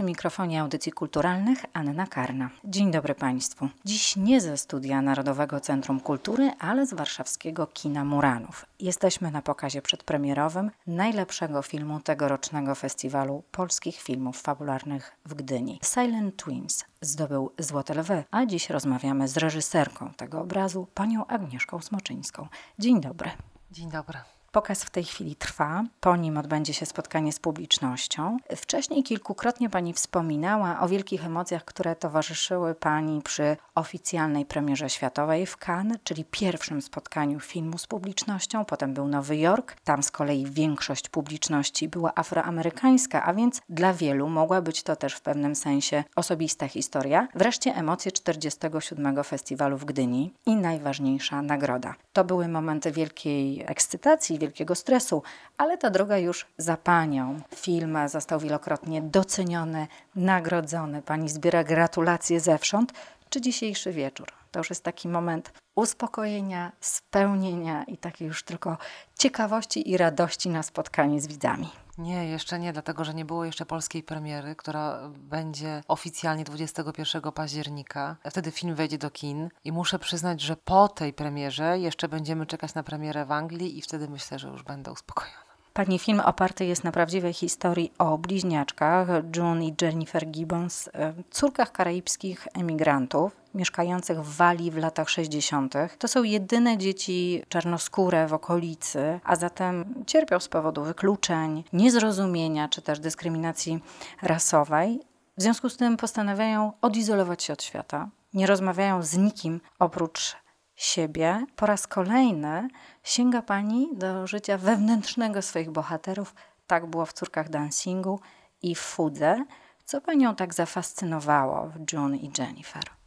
przy mikrofonie audycji kulturalnych Anna Karna. Dzień dobry Państwu. Dziś nie ze studia Narodowego Centrum Kultury, ale z warszawskiego Kina Muranów. Jesteśmy na pokazie przedpremierowym najlepszego filmu tegorocznego festiwalu polskich filmów fabularnych w Gdyni. Silent Twins zdobył Złote Lwy, a dziś rozmawiamy z reżyserką tego obrazu, panią Agnieszką Smoczyńską. Dzień dobry. Dzień dobry. Pokaz w tej chwili trwa, po nim odbędzie się spotkanie z publicznością. Wcześniej kilkukrotnie Pani wspominała o wielkich emocjach, które towarzyszyły Pani przy oficjalnej premierze światowej w Cannes, czyli pierwszym spotkaniu filmu z publicznością. Potem był Nowy Jork, tam z kolei większość publiczności była afroamerykańska, a więc dla wielu mogła być to też w pewnym sensie osobista historia. Wreszcie emocje 47. Festiwalu w Gdyni i najważniejsza nagroda. To były momenty wielkiej ekscytacji, wielkiego stresu, ale ta droga już za panią. Film został wielokrotnie doceniony, nagrodzony. Pani zbiera gratulacje zewsząd. Czy dzisiejszy wieczór? To już jest taki moment uspokojenia, spełnienia i takiej już tylko ciekawości i radości na spotkanie z widzami. Nie, jeszcze nie, dlatego że nie było jeszcze polskiej premiery, która będzie oficjalnie 21 października. Wtedy film wejdzie do kin i muszę przyznać, że po tej premierze jeszcze będziemy czekać na premierę w Anglii i wtedy myślę, że już będę uspokojona. Pani film oparty jest na prawdziwej historii o bliźniaczkach June i Jennifer Gibbons, e, córkach karaibskich emigrantów mieszkających w Walii w latach 60. To są jedyne dzieci czarnoskóre w okolicy, a zatem cierpią z powodu wykluczeń, niezrozumienia czy też dyskryminacji rasowej. W związku z tym postanawiają odizolować się od świata. Nie rozmawiają z nikim oprócz siebie. Po raz kolejny sięga pani do życia wewnętrznego swoich bohaterów. Tak było w Córkach Dancingu i w Fudze. Co panią tak zafascynowało w June i Jennifer?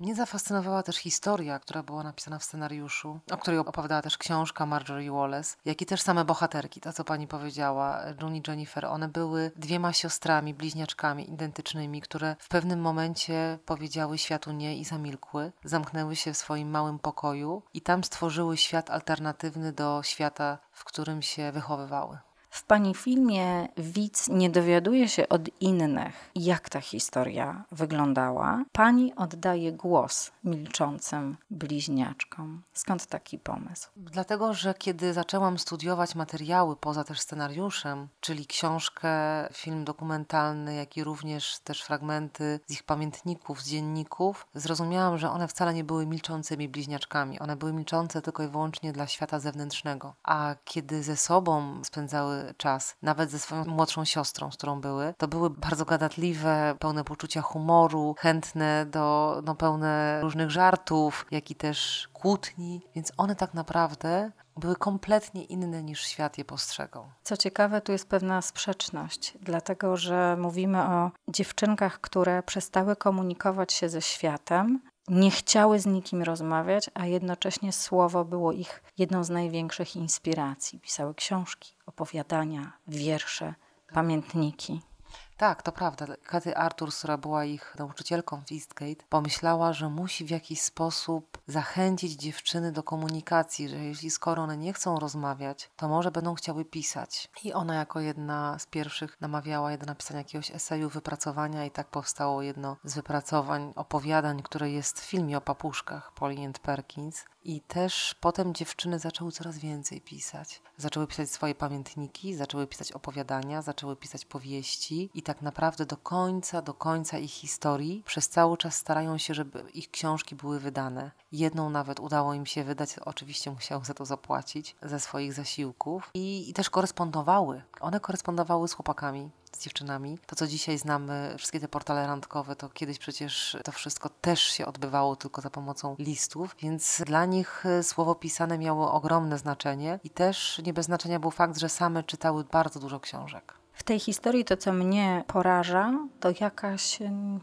Mnie zafascynowała też historia, która była napisana w scenariuszu, o której opowiadała też książka Marjorie Wallace, jak i też same bohaterki, to co pani powiedziała, June i Jennifer. One były dwiema siostrami, bliźniaczkami identycznymi, które w pewnym momencie powiedziały światu nie i zamilkły, zamknęły się w swoim małym pokoju i tam stworzyły świat alternatywny do świata, w którym się wychowywały. W pani filmie widz nie dowiaduje się od innych, jak ta historia wyglądała. Pani oddaje głos milczącym bliźniaczkom. Skąd taki pomysł? Dlatego, że kiedy zaczęłam studiować materiały poza też scenariuszem, czyli książkę, film dokumentalny, jak i również też fragmenty z ich pamiętników, z dzienników, zrozumiałam, że one wcale nie były milczącymi bliźniaczkami. One były milczące tylko i wyłącznie dla świata zewnętrznego. A kiedy ze sobą spędzały czas, nawet ze swoją młodszą siostrą, z którą były, to były bardzo gadatliwe, pełne poczucia humoru, chętne do, no, pełne różnych żartów, jak i też kłótni, więc one tak naprawdę były kompletnie inne niż świat je postrzegał. Co ciekawe, tu jest pewna sprzeczność, dlatego że mówimy o dziewczynkach, które przestały komunikować się ze światem, nie chciały z nikim rozmawiać, a jednocześnie słowo było ich jedną z największych inspiracji. Pisały książki, opowiadania, wiersze, pamiętniki. Tak, to prawda. Katy Arthur, która była ich nauczycielką w Eastgate, pomyślała, że musi w jakiś sposób zachęcić dziewczyny do komunikacji, że jeśli skoro one nie chcą rozmawiać, to może będą chciały pisać. I ona jako jedna z pierwszych namawiała je do napisania jakiegoś eseju, wypracowania i tak powstało jedno z wypracowań, opowiadań, które jest w filmie o papuszkach and Perkins. I też potem dziewczyny zaczęły coraz więcej pisać. Zaczęły pisać swoje pamiętniki, zaczęły pisać opowiadania, zaczęły pisać powieści i tak naprawdę do końca, do końca ich historii przez cały czas starają się, żeby ich książki były wydane. Jedną nawet udało im się wydać, oczywiście musiały za to zapłacić ze swoich zasiłków i, i też korespondowały. One korespondowały z chłopakami, dziewczynami. To, co dzisiaj znamy, wszystkie te portale randkowe, to kiedyś przecież to wszystko też się odbywało tylko za pomocą listów, więc dla nich e, słowo pisane miało ogromne znaczenie i też nie bez znaczenia był fakt, że same czytały bardzo dużo książek. W tej historii to, co mnie poraża, to jakaś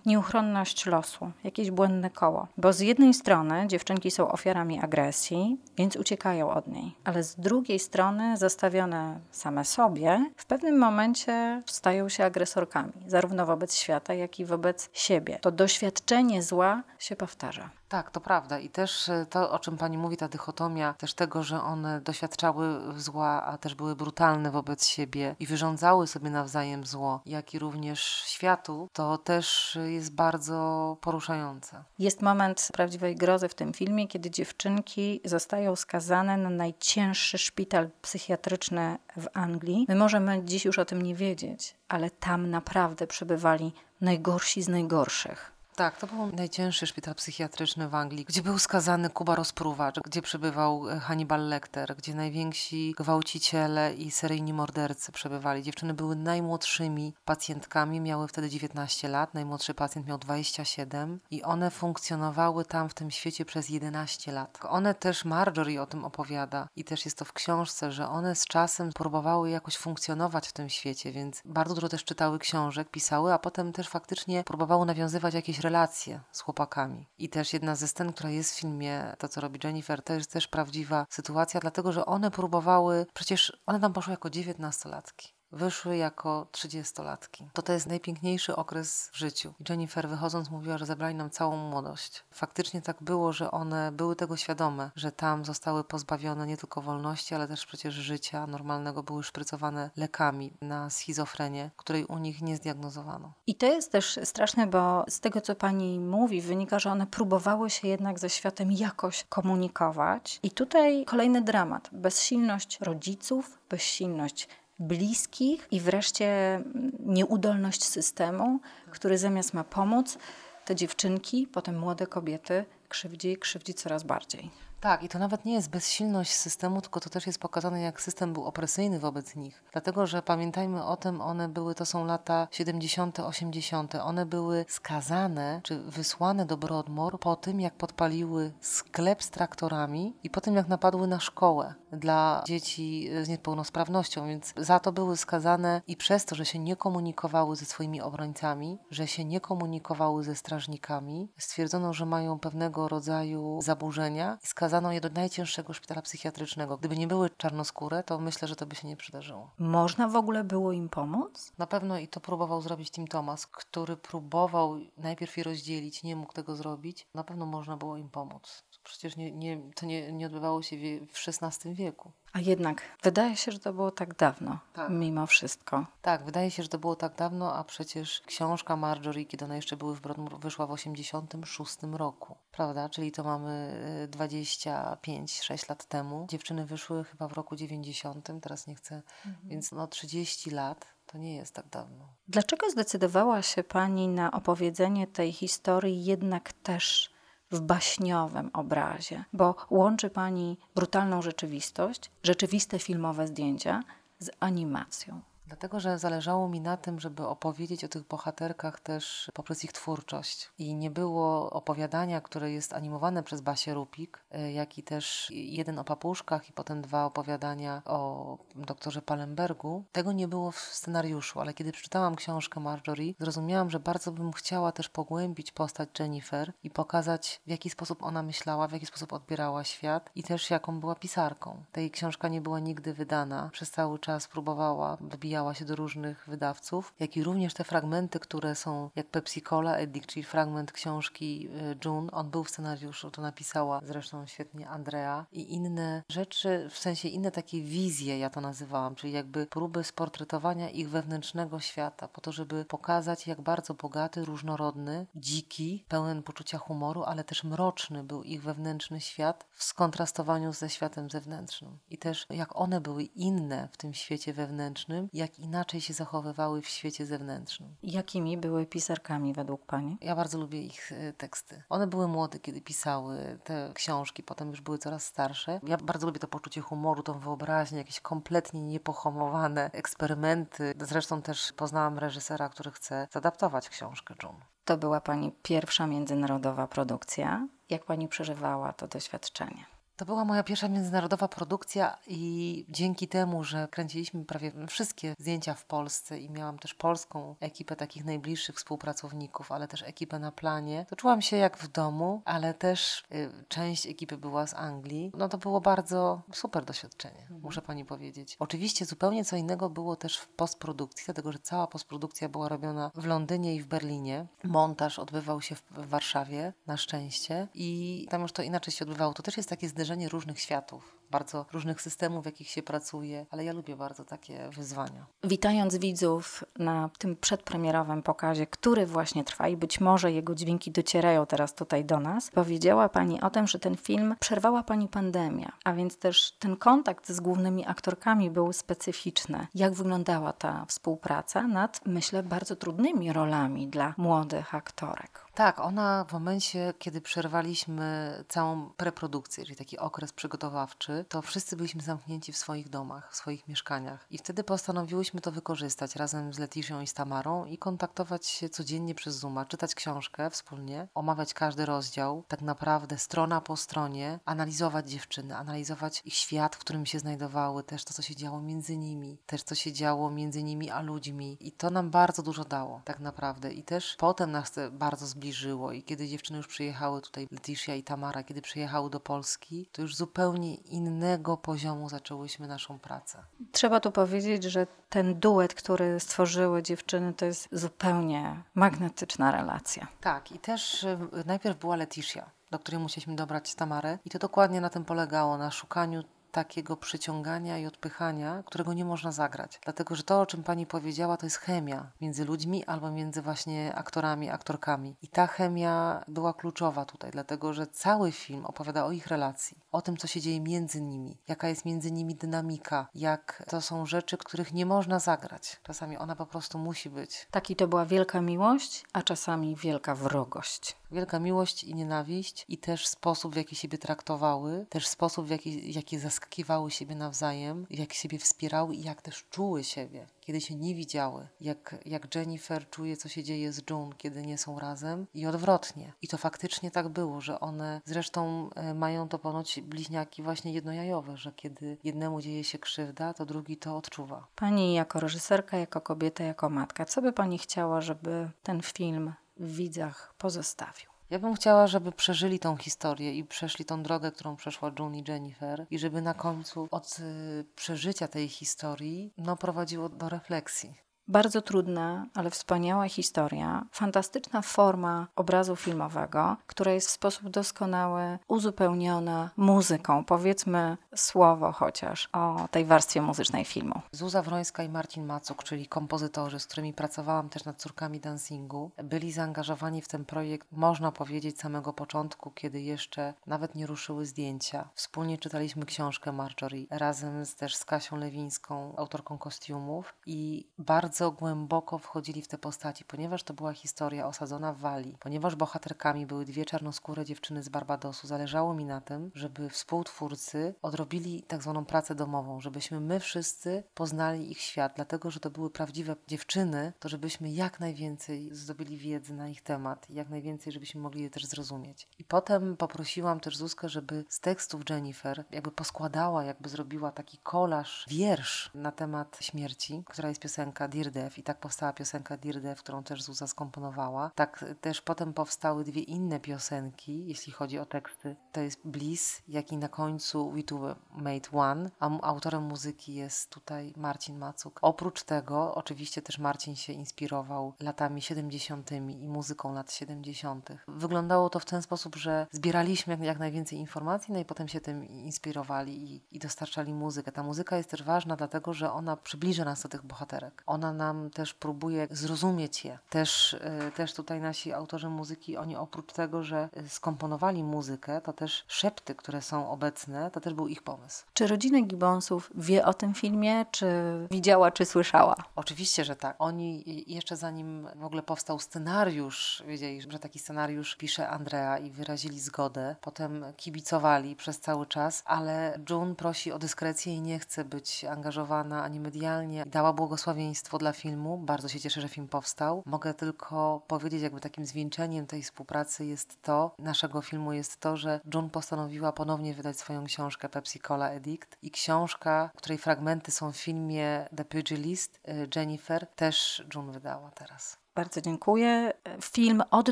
nieuchronność losu, jakieś błędne koło. Bo z jednej strony dziewczynki są ofiarami agresji, więc uciekają od niej, ale z drugiej strony, zastawione same sobie, w pewnym momencie stają się agresorkami, zarówno wobec świata, jak i wobec siebie. To doświadczenie zła się powtarza. Tak, to prawda. I też e, to, o czym pani mówi, ta dychotomia, też tego, że one doświadczały zła, a też były brutalne wobec siebie i wyrządzały sobie nawzajem zło, jak i również światu, to też jest bardzo poruszające. Jest moment prawdziwej grozy w tym filmie, kiedy dziewczynki zostają skazane na najcięższy szpital psychiatryczny w Anglii. My możemy dziś już o tym nie wiedzieć, ale tam naprawdę przebywali najgorsi z najgorszych. Tak, to był najcięższy szpital psychiatryczny w Anglii, gdzie był skazany Kuba Rozpruwacz, gdzie przebywał e, Hannibal Lecter, gdzie najwięksi gwałciciele i seryjni mordercy przebywali. Dziewczyny były najmłodszymi pacjentkami, miały wtedy 19 lat, najmłodszy pacjent miał 27 i one funkcjonowały tam w tym świecie przez 11 lat. One też, Marjorie o tym opowiada i też jest to w książce, że one z czasem próbowały jakoś funkcjonować w tym świecie, więc bardzo dużo też czytały książek, pisały, a potem też faktycznie próbowały nawiązywać jakieś relacje z chłopakami. I też jedna ze scen, która jest w filmie, to co robi Jennifer, to jest też prawdziwa sytuacja, dlatego że one próbowały, przecież one tam poszły jako dziewiętnastolatki wyszły jako trzydziestolatki. To to jest najpiękniejszy okres w życiu. Jennifer wychodząc mówiła, że zabrali nam całą młodość. Faktycznie tak było, że one były tego świadome, że tam zostały pozbawione nie tylko wolności, ale też przecież życia normalnego, były szprycowane lekami na schizofrenię, której u nich nie zdiagnozowano. I to jest też straszne, bo z tego, co pani mówi, wynika, że one próbowały się jednak ze światem jakoś komunikować. I tutaj kolejny dramat. Bezsilność rodziców, bezsilność bliskich i wreszcie nieudolność systemu, który zamiast ma pomóc, te dziewczynki, potem młode kobiety krzywdzi, krzywdzi coraz bardziej. Tak, i to nawet nie jest bezsilność systemu, tylko to też jest pokazane, jak system był opresyjny wobec nich. Dlatego, że pamiętajmy o tym, one były, to są lata 70., 80., one były skazane czy wysłane do Broadmoor po tym, jak podpaliły sklep z traktorami i po tym, jak napadły na szkołę dla dzieci z niepełnosprawnością, więc za to były skazane i przez to, że się nie komunikowały ze swoimi obrońcami, że się nie komunikowały ze strażnikami, stwierdzono, że mają pewnego rodzaju zaburzenia i skazano skazano je do najcięższego szpitala psychiatrycznego. Gdyby nie były czarnoskóre, to myślę, że to by się nie przydarzyło. Można w ogóle było im pomóc? Na pewno i to próbował zrobić Tim Thomas, który próbował najpierw je rozdzielić, nie mógł tego zrobić. Na pewno można było im pomóc. Przecież nie, nie, to nie, nie odbywało się w XVI wieku. A jednak wydaje się, że to było tak dawno, tak. mimo wszystko. Tak, wydaje się, że to było tak dawno, a przecież książka Marjorie, kiedy one jeszcze były w Broadmoor, wyszła w 86 roku, prawda? Czyli to mamy 25-6 y, lat temu. Dziewczyny wyszły chyba w roku 90, teraz nie chcę, mhm. więc no 30 lat to nie jest tak dawno. Dlaczego zdecydowała się Pani na opowiedzenie tej historii jednak też w baśniowym obrazie, bo łączy Pani brutalną rzeczywistość, rzeczywiste filmowe zdjęcia z animacją. Dlatego, że zależało mi na tym, żeby opowiedzieć o tych bohaterkach też poprzez ich twórczość. I nie było opowiadania, które jest animowane przez Basię Rupik, e, jak i też jeden o papuszkach i potem dwa opowiadania o doktorze Palembergu. Tego nie było w scenariuszu, ale kiedy przeczytałam książkę Marjorie, zrozumiałam, że bardzo bym chciała też pogłębić postać Jennifer i pokazać, w jaki sposób ona myślała, w jaki sposób odbierała świat i też jaką była pisarką. Tej książka nie była nigdy wydana. Przez cały czas próbowała wybijać przebijała się do różnych wydawców, jak i również te fragmenty, które są jak Pepsi Cola Eddict, czyli fragment książki y, June. On był w scenariuszu, to napisała zresztą świetnie Andrea i inne rzeczy, w sensie inne takie wizje, ja to nazywałam, czyli jakby próby sportretowania ich wewnętrznego świata, po to, żeby pokazać, jak bardzo bogaty, różnorodny, dziki, pełen poczucia humoru, ale też mroczny był ich wewnętrzny świat w skontrastowaniu ze światem zewnętrznym. I też jak one były inne w tym świecie wewnętrznym, jak jak inaczej się zachowywały w świecie zewnętrznym. Jakimi były pisarkami według Pani? Ja bardzo lubię ich e, teksty. One były młode, kiedy pisały te książki, potem już były coraz starsze. Ja bardzo lubię to poczucie humoru, tą wyobraźnię, jakieś kompletnie niepohamowane eksperymenty. Zresztą też poznałam reżysera, który chce zadaptować książkę June. To była Pani pierwsza międzynarodowa produkcja. Jak Pani przeżywała to doświadczenie? To była moja pierwsza międzynarodowa produkcja i dzięki temu, że kręciliśmy prawie wszystkie zdjęcia w Polsce i miałam też polską ekipę takich najbliższych współpracowników, ale też ekipę na planie, to czułam się jak w domu, ale też y, część ekipy była z Anglii. No to było bardzo super doświadczenie, mhm. muszę pani powiedzieć. Oczywiście zupełnie co innego było też w postprodukcji, dlatego że cała postprodukcja była robiona w Londynie i w Berlinie. Montaż odbywał się w, w Warszawie, na szczęście, i tam już to inaczej się odbywało. To też jest takie zderzenie różnych światów bardzo różnych systemów, w jakich się pracuje, ale ja lubię bardzo takie wyzwania. Witając widzów na tym przedpremierowym pokazie, który właśnie trwa i być może jego dźwięki docierają teraz tutaj do nas, powiedziała Pani o tym, że ten film przerwała Pani pandemia, a więc też ten kontakt z głównymi aktorkami był specyficzny. Jak wyglądała ta współpraca nad, myślę, bardzo trudnymi rolami dla młodych aktorek? Tak, ona w momencie, kiedy przerwaliśmy całą preprodukcję, czyli taki okres przygotowawczy, to wszyscy byliśmy zamknięci w swoich domach, w swoich mieszkaniach. I wtedy postanowiłyśmy to wykorzystać razem z Letitią i z Tamarą i kontaktować się codziennie przez Zooma, czytać książkę wspólnie, omawiać każdy rozdział, tak naprawdę strona po stronie, analizować dziewczyny, analizować ich świat, w którym się znajdowały, też to, co się działo między nimi, też co się działo między nimi a ludźmi. I to nam bardzo dużo dało, tak naprawdę. I też potem nas bardzo zbliżyło zbliżyło i kiedy dziewczyny już przyjechały tutaj, Leticia i Tamara, kiedy przyjechały do Polski, to już zupełnie innego poziomu zaczęłyśmy naszą pracę. Trzeba tu powiedzieć, że ten duet, który stworzyły dziewczyny, to jest zupełnie magnetyczna relacja. Tak, i też y, najpierw była Leticia, do której musieliśmy dobrać Tamarę i to dokładnie na tym polegało, na szukaniu takiego przyciągania i odpychania, którego nie można zagrać. Dlatego, że to, o czym pani powiedziała, to jest chemia między ludźmi albo między właśnie aktorami, aktorkami. I ta chemia była kluczowa tutaj, dlatego, że cały film opowiada o ich relacji, o tym, co się dzieje między nimi, jaka jest między nimi dynamika, jak to są rzeczy, których nie można zagrać. Czasami ona po prostu musi być. Taki to była wielka miłość, a czasami wielka wrogość. Wielka miłość i nienawiść i też sposób, w jaki siebie traktowały, też sposób, w jaki, jaki zaskakiwały siebie nawzajem, jak siebie wspierały i jak też czuły siebie, kiedy się nie widziały. Jak, jak Jennifer czuje, co się dzieje z June, kiedy nie są razem i odwrotnie. I to faktycznie tak było, że one zresztą e, mają to ponoć bliźniaki właśnie jednojajowe, że kiedy jednemu dzieje się krzywda, to drugi to odczuwa. Pani jako reżyserka, jako kobieta, jako matka, co by Pani chciała, żeby ten film w widzach pozostawił. Ja bym chciała, żeby przeżyli tą historię i przeszli tą drogę, którą przeszła June i Jennifer, i żeby na końcu od y, przeżycia tej historii no, prowadziło do refleksji. Bardzo trudna, ale wspaniała historia, fantastyczna forma obrazu filmowego, która jest w sposób doskonały uzupełniona muzyką. Powiedzmy słowo chociaż o tej warstwie muzycznej filmu. Zuza Wrońska i Marcin Macuk, czyli kompozytorzy, z którymi pracowałam też nad córkami dancingu, byli zaangażowani w ten projekt, można powiedzieć, samego początku, kiedy jeszcze nawet nie ruszyły zdjęcia. Wspólnie czytaliśmy książkę Marjorie razem z, też z Kasią Lewińską, autorką kostiumów i bardzo bardzo głęboko wchodzili w te postaci, ponieważ to była historia osadzona w Walii, ponieważ bohaterkami były dwie czarnoskóre dziewczyny z Barbadosu. Zależało mi na tym, żeby współtwórcy odrobili tak zwaną pracę domową, żebyśmy my wszyscy poznali ich świat, dlatego że to były prawdziwe dziewczyny, to żebyśmy jak najwięcej zdobyli wiedzy na ich temat, jak najwięcej, żebyśmy mogli je też zrozumieć. I potem poprosiłam też Zuzkę, żeby z tekstów Jennifer jakby poskładała, jakby zrobiła taki kolaż, wiersz na temat śmierci, która jest piosenka Dear I tak powstała piosenka Death, którą też Zuza skomponowała. Tak też potem powstały dwie inne piosenki, jeśli chodzi o teksty. To jest Bliss, jak i na końcu We Two Made One, a autorem muzyki jest tutaj Marcin Macuk. Oprócz tego oczywiście też Marcin się inspirował latami 70. i muzyką lat 70. Wyglądało to w ten sposób, że zbieraliśmy jak najwięcej informacji, no i potem się tym inspirowali i, i dostarczali muzykę. Ta muzyka jest też ważna, dlatego że ona przybliża nas do tych bohaterek. Ona nam też próbuje zrozumieć je. Też, e, też tutaj nasi autorzy muzyki, oni oprócz tego, że skomponowali muzykę, to też szepty, które są obecne, to też był ich pomysł. Czy rodzina Gibbonsów wie o tym filmie, czy widziała, czy słyszała? Oczywiście, że tak. Oni jeszcze zanim w ogóle powstał scenariusz, wiedzieli, że taki scenariusz pisze Andrea i wyrazili zgodę. Potem kibicowali przez cały czas, ale June prosi o dyskrecję i nie chce być angażowana ani medialnie. Dała błogosławieństwo dla dla filmu. Bardzo się cieszę, że film powstał. Mogę tylko powiedzieć, jakby takim zwieńczeniem tej współpracy jest to, naszego filmu jest to, że June postanowiła ponownie wydać swoją książkę Pepsi Cola Edict i książka, której fragmenty są w filmie The Pugilist, y, Jennifer, też June wydała teraz. Bardzo dziękuję. Film od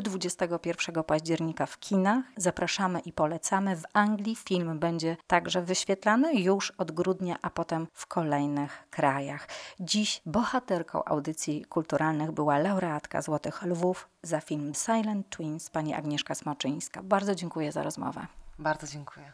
21 października w kinach. Zapraszamy i polecamy. W Anglii film będzie także wyświetlany już od grudnia, a potem w kolejnych krajach. Dziś bohaterką audycji kulturalnych była laureatka Złotych Lwów za film Silent Twins, pani Agnieszka Smoczyńska. Bardzo dziękuję za rozmowę. Bardzo dziękuję.